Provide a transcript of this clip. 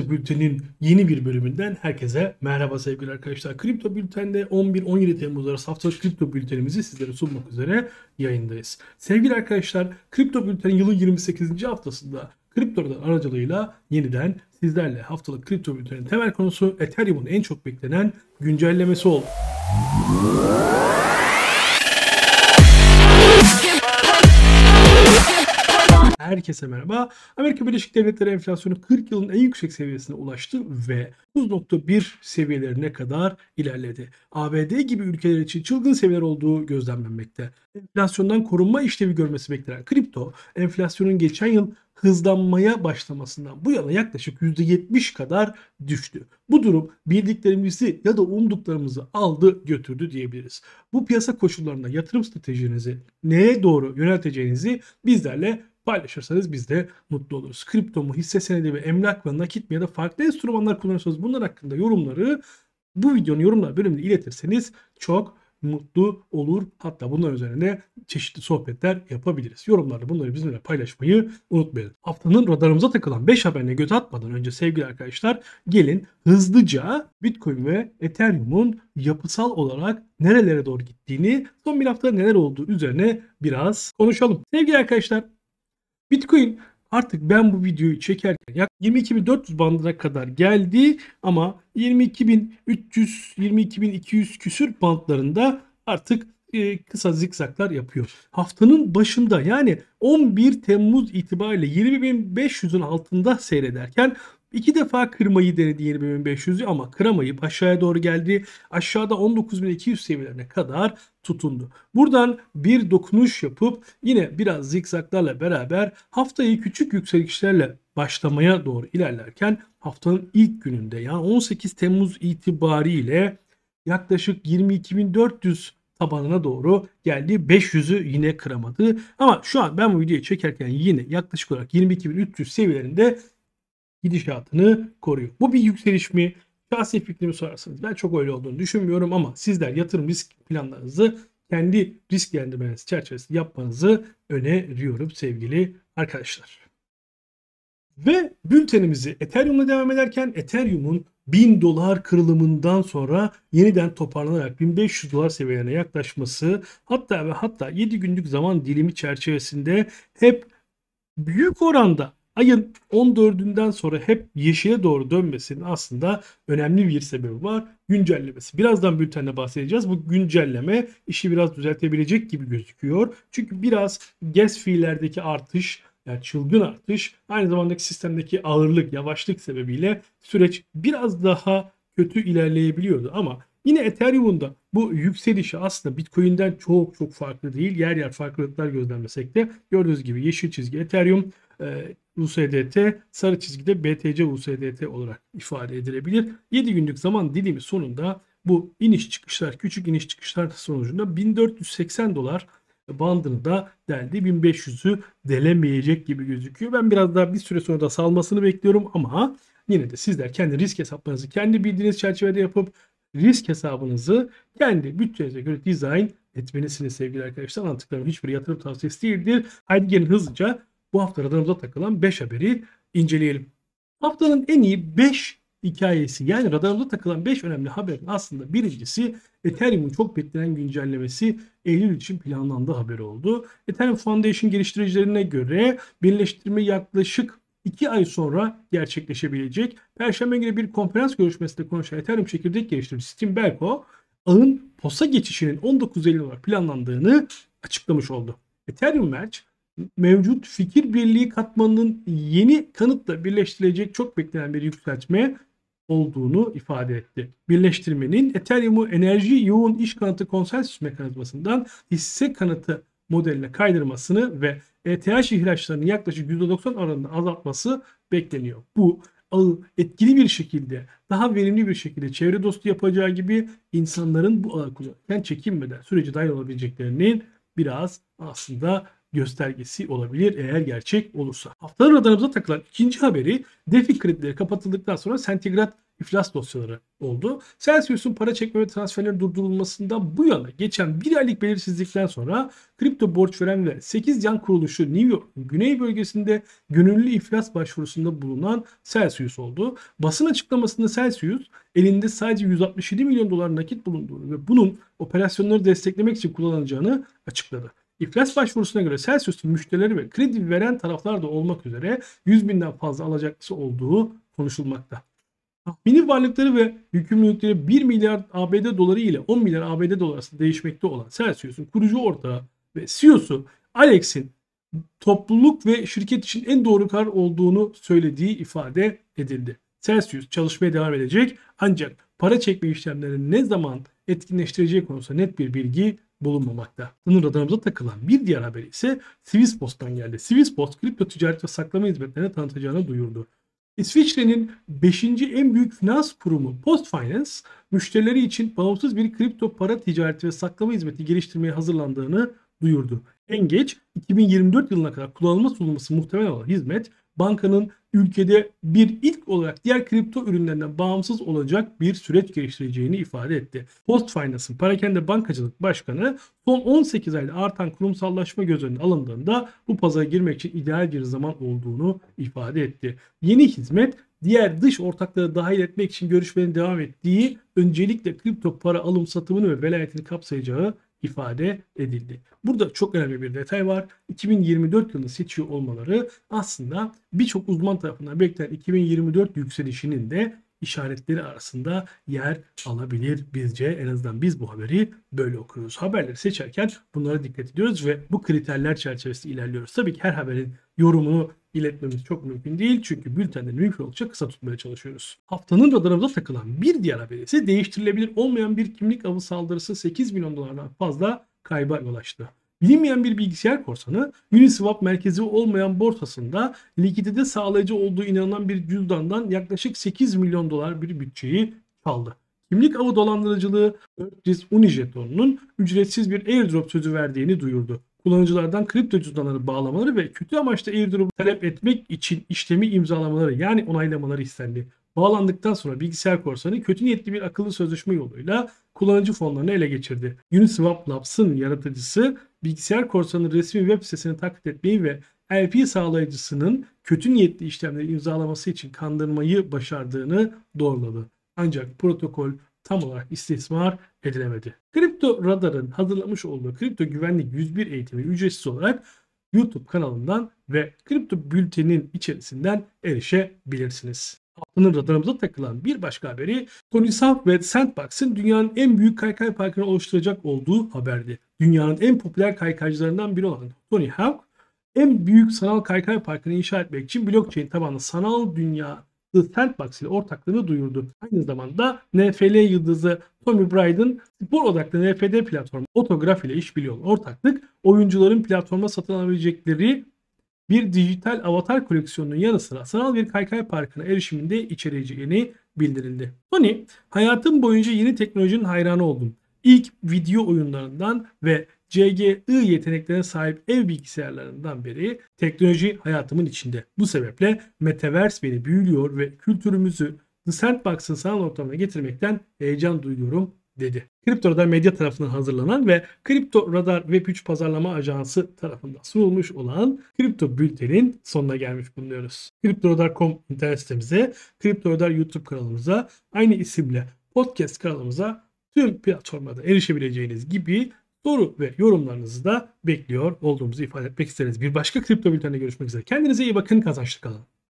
Kripto Bülten'in yeni bir bölümünden herkese merhaba sevgili arkadaşlar. Kripto Bülten'de 11-17 Temmuz arası haftalık kripto bültenimizi sizlere sunmak üzere yayındayız. Sevgili arkadaşlar, Kripto Bülten yılın 28. haftasında kriptolar aracılığıyla yeniden sizlerle haftalık kripto bültenin temel konusu Ethereum'un en çok beklenen güncellemesi oldu. Herkese merhaba. Amerika Birleşik Devletleri enflasyonu 40 yılın en yüksek seviyesine ulaştı ve 9.1 seviyelerine kadar ilerledi. ABD gibi ülkeler için çılgın seviyeler olduğu gözlemlenmekte. Enflasyondan korunma işlevi görmesi beklenen kripto, enflasyonun geçen yıl hızlanmaya başlamasından bu yana yaklaşık %70 kadar düştü. Bu durum bildiklerimizi ya da umduklarımızı aldı götürdü diyebiliriz. Bu piyasa koşullarında yatırım stratejinizi neye doğru yönelteceğinizi bizlerle paylaşırsanız biz de mutlu oluruz. Kripto mu, hisse senedi mi, emlak mı, nakit mi ya da farklı enstrümanlar kullanırsanız bunlar hakkında yorumları bu videonun yorumlar bölümünde iletirseniz çok mutlu olur. Hatta bunlar üzerine çeşitli sohbetler yapabiliriz. Yorumlarda bunları bizimle paylaşmayı unutmayın. Haftanın radarımıza takılan 5 haberine göz atmadan önce sevgili arkadaşlar gelin hızlıca Bitcoin ve Ethereum'un yapısal olarak nerelere doğru gittiğini, son bir hafta neler olduğu üzerine biraz konuşalım. Sevgili arkadaşlar Bitcoin artık ben bu videoyu çekerken yak 22.400 bandına kadar geldi ama 22.300 22.200 küsür bandlarında artık e, kısa zikzaklar yapıyor. Haftanın başında yani 11 Temmuz itibariyle 20.500'ün altında seyrederken İki defa kırmayı denedi 20.500'ü ama kıramayıp aşağıya doğru geldi. Aşağıda 19.200 seviyelerine kadar tutundu. Buradan bir dokunuş yapıp yine biraz zikzaklarla beraber haftayı küçük yükselişlerle başlamaya doğru ilerlerken haftanın ilk gününde yani 18 Temmuz itibariyle yaklaşık 22.400 tabanına doğru geldi. 500'ü yine kıramadı. Ama şu an ben bu videoyu çekerken yine yaklaşık olarak 22.300 seviyelerinde gidişatını koruyor. Bu bir yükseliş mi? Şahsi fikrimi sorarsanız ben çok öyle olduğunu düşünmüyorum ama sizler yatırım risk planlarınızı kendi risk yendirmeniz çerçevesinde yapmanızı öneriyorum sevgili arkadaşlar. Ve bültenimizi Ethereum'la devam ederken Ethereum'un 1000 dolar kırılımından sonra yeniden toparlanarak 1500 dolar seviyelerine yaklaşması hatta ve hatta 7 günlük zaman dilimi çerçevesinde hep büyük oranda ayın 14'ünden sonra hep yeşile doğru dönmesinin aslında önemli bir sebebi var. Güncellemesi. Birazdan bültende bahsedeceğiz. Bu güncelleme işi biraz düzeltebilecek gibi gözüküyor. Çünkü biraz gas fee'lerdeki artış yani çılgın artış aynı zamandaki sistemdeki ağırlık, yavaşlık sebebiyle süreç biraz daha kötü ilerleyebiliyordu ama Yine Ethereum'un da bu yükselişi aslında Bitcoin'den çok çok farklı değil. Yer yer farklılıklar gözlemlesek de gördüğünüz gibi yeşil çizgi Ethereum, USDT, sarı çizgide BTC USDT olarak ifade edilebilir. 7 günlük zaman dilimi sonunda bu iniş çıkışlar, küçük iniş çıkışlar sonucunda 1480 dolar bandını da deldi. 1500'ü delemeyecek gibi gözüküyor. Ben biraz daha bir süre sonra da salmasını bekliyorum ama yine de sizler kendi risk hesaplarınızı kendi bildiğiniz çerçevede yapıp risk hesabınızı kendi bütçenize göre dizayn etmelisiniz sevgili arkadaşlar. Anlattıklarım hiçbir yatırım tavsiyesi değildir. Haydi gelin hızlıca bu hafta radarımıza takılan 5 haberi inceleyelim. Haftanın en iyi 5 hikayesi yani radarımıza takılan 5 önemli haberin aslında birincisi Ethereum'un çok beklenen güncellemesi Eylül için planlandığı haberi oldu. Ethereum Foundation geliştiricilerine göre birleştirme yaklaşık 2 ay sonra gerçekleşebilecek. Perşembe günü bir konferans görüşmesinde konuşan Ethereum çekirdek geliştiricisi Tim Belko ağın POS'a geçişinin 19 Eylül olarak planlandığını açıklamış oldu. Ethereum Merge mevcut fikir birliği katmanının yeni kanıtla birleştirilecek çok beklenen bir yükseltme olduğunu ifade etti. Birleştirmenin Ethereum'u enerji yoğun iş kanıtı konsensüs mekanizmasından hisse kanıtı modeline kaydırmasını ve ETH ihraçlarını yaklaşık %90 oranında azaltması bekleniyor. Bu ağı etkili bir şekilde, daha verimli bir şekilde çevre dostu yapacağı gibi insanların bu ağı kullanırken çekinmeden süreci dahil olabileceklerinin biraz aslında göstergesi olabilir eğer gerçek olursa. Haftanın radarımıza takılan ikinci haberi DeFi kredileri kapatıldıktan sonra Sentigrat iflas dosyaları oldu. Celsius'un para çekme ve transferlerin durdurulmasından bu yana geçen bir aylık belirsizlikten sonra kripto borç veren ve 8 yan kuruluşu New York'un güney bölgesinde gönüllü iflas başvurusunda bulunan Celsius oldu. Basın açıklamasında Celsius elinde sadece 167 milyon dolar nakit bulunduğunu ve bunun operasyonları desteklemek için kullanılacağını açıkladı. İflas başvurusuna göre Celsius'un müşterileri ve kredi veren taraflar da olmak üzere 100 binden fazla alacaklısı olduğu konuşulmakta. Tahmini varlıkları ve yükümlülükleri 1 milyar ABD doları ile 10 milyar ABD doları arasında değişmekte olan Celsius'un kurucu ortağı ve CEO'su Alex'in topluluk ve şirket için en doğru karar olduğunu söylediği ifade edildi. Celsius çalışmaya devam edecek ancak para çekme işlemlerini ne zaman etkinleştireceği konusunda net bir bilgi bulunmamakta. Sınır radarımıza takılan bir diğer haber ise Swisspost'tan geldi. Swisspost kripto ticaret ve saklama hizmetlerini tanıtacağını duyurdu. İsviçre'nin 5. en büyük finans kurumu Postfinance, müşterileri için bağımsız bir kripto para ticareti ve saklama hizmeti geliştirmeye hazırlandığını duyurdu. En geç 2024 yılına kadar kullanılma sunulması muhtemel olan hizmet bankanın ülkede bir ilk olarak diğer kripto ürünlerinden bağımsız olacak bir süreç geliştireceğini ifade etti. Postfinance'ın Parakende Bankacılık Başkanı son 18 ayda artan kurumsallaşma göz önüne alındığında bu pazara girmek için ideal bir zaman olduğunu ifade etti. Yeni hizmet diğer dış ortakları dahil etmek için görüşmelerin devam ettiği öncelikle kripto para alım satımını ve velayetini kapsayacağı ifade edildi. Burada çok önemli bir detay var. 2024 yılını seçiyor olmaları aslında birçok uzman tarafından beklenen 2024 yükselişinin de işaretleri arasında yer alabilir bizce. En azından biz bu haberi böyle okuyoruz. Haberleri seçerken bunlara dikkat ediyoruz ve bu kriterler çerçevesinde ilerliyoruz. Tabii ki her haberin yorumunu iletmemiz çok mümkün değil. Çünkü bültenleri mümkün oldukça kısa tutmaya çalışıyoruz. Haftanın radarımıza takılan bir diğer haber ise değiştirilebilir olmayan bir kimlik avı saldırısı 8 milyon dolardan fazla kayba yol açtı. Bilinmeyen bir bilgisayar korsanı Uniswap merkezi olmayan borsasında likidite sağlayıcı olduğu inanılan bir cüzdandan yaklaşık 8 milyon dolar bir bütçeyi çaldı. Kimlik avı dolandırıcılığı 400 Unijeton'un ücretsiz bir airdrop sözü verdiğini duyurdu kullanıcılardan kripto cüzdanları bağlamaları ve kötü amaçlı airdrop talep etmek için işlemi imzalamaları yani onaylamaları istendi. Bağlandıktan sonra bilgisayar korsanı kötü niyetli bir akıllı sözleşme yoluyla kullanıcı fonlarını ele geçirdi. Uniswap Labs'ın yaratıcısı bilgisayar korsanı resmi web sitesini taklit etmeyi ve LP sağlayıcısının kötü niyetli işlemleri imzalaması için kandırmayı başardığını doğruladı. Ancak protokol tam olarak istismar edilemedi. Kripto Radar'ın hazırlamış olduğu kripto güvenlik 101 eğitimi ücretsiz olarak YouTube kanalından ve kripto bültenin içerisinden erişebilirsiniz. Haftanın radarımıza takılan bir başka haberi Tony Hawk ve Sandbox'ın dünyanın en büyük kaykay parkını oluşturacak olduğu haberdi. Dünyanın en popüler kaykaycılarından biri olan Tony Hawk en büyük sanal kaykay parkını inşa etmek için blockchain tabanlı sanal dünya The Sandbox ile ortaklığını duyurdu. Aynı zamanda NFL yıldızı Tommy Brydon spor odaklı NFD platformu Otograf ile işbirliği olan ortaklık oyuncuların platforma satın alabilecekleri bir dijital avatar koleksiyonunun yanı sıra sanal bir kaykay parkına erişiminde içereceğini bildirildi. Tony, hayatım boyunca yeni teknolojinin hayranı oldum. İlk video oyunlarından ve CGI yeteneklerine sahip ev bilgisayarlarından beri teknoloji hayatımın içinde. Bu sebeple Metaverse beni büyülüyor ve kültürümüzü The Sandbox'ın sanal ortamına getirmekten heyecan duyuyorum dedi. Kripto Radar Medya tarafından hazırlanan ve Kripto Radar Web3 Pazarlama Ajansı tarafından sunulmuş olan Kripto Bülten'in sonuna gelmiş bulunuyoruz. KriptoRadar.com internet sitemize, Kripto Radar YouTube kanalımıza, aynı isimle podcast kanalımıza tüm platformlarda erişebileceğiniz gibi soru ve yorumlarınızı da bekliyor olduğumuzu ifade etmek isteriz. Bir başka kripto bülteninde görüşmek üzere. Kendinize iyi bakın, kazançlı kalın.